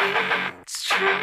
It's true.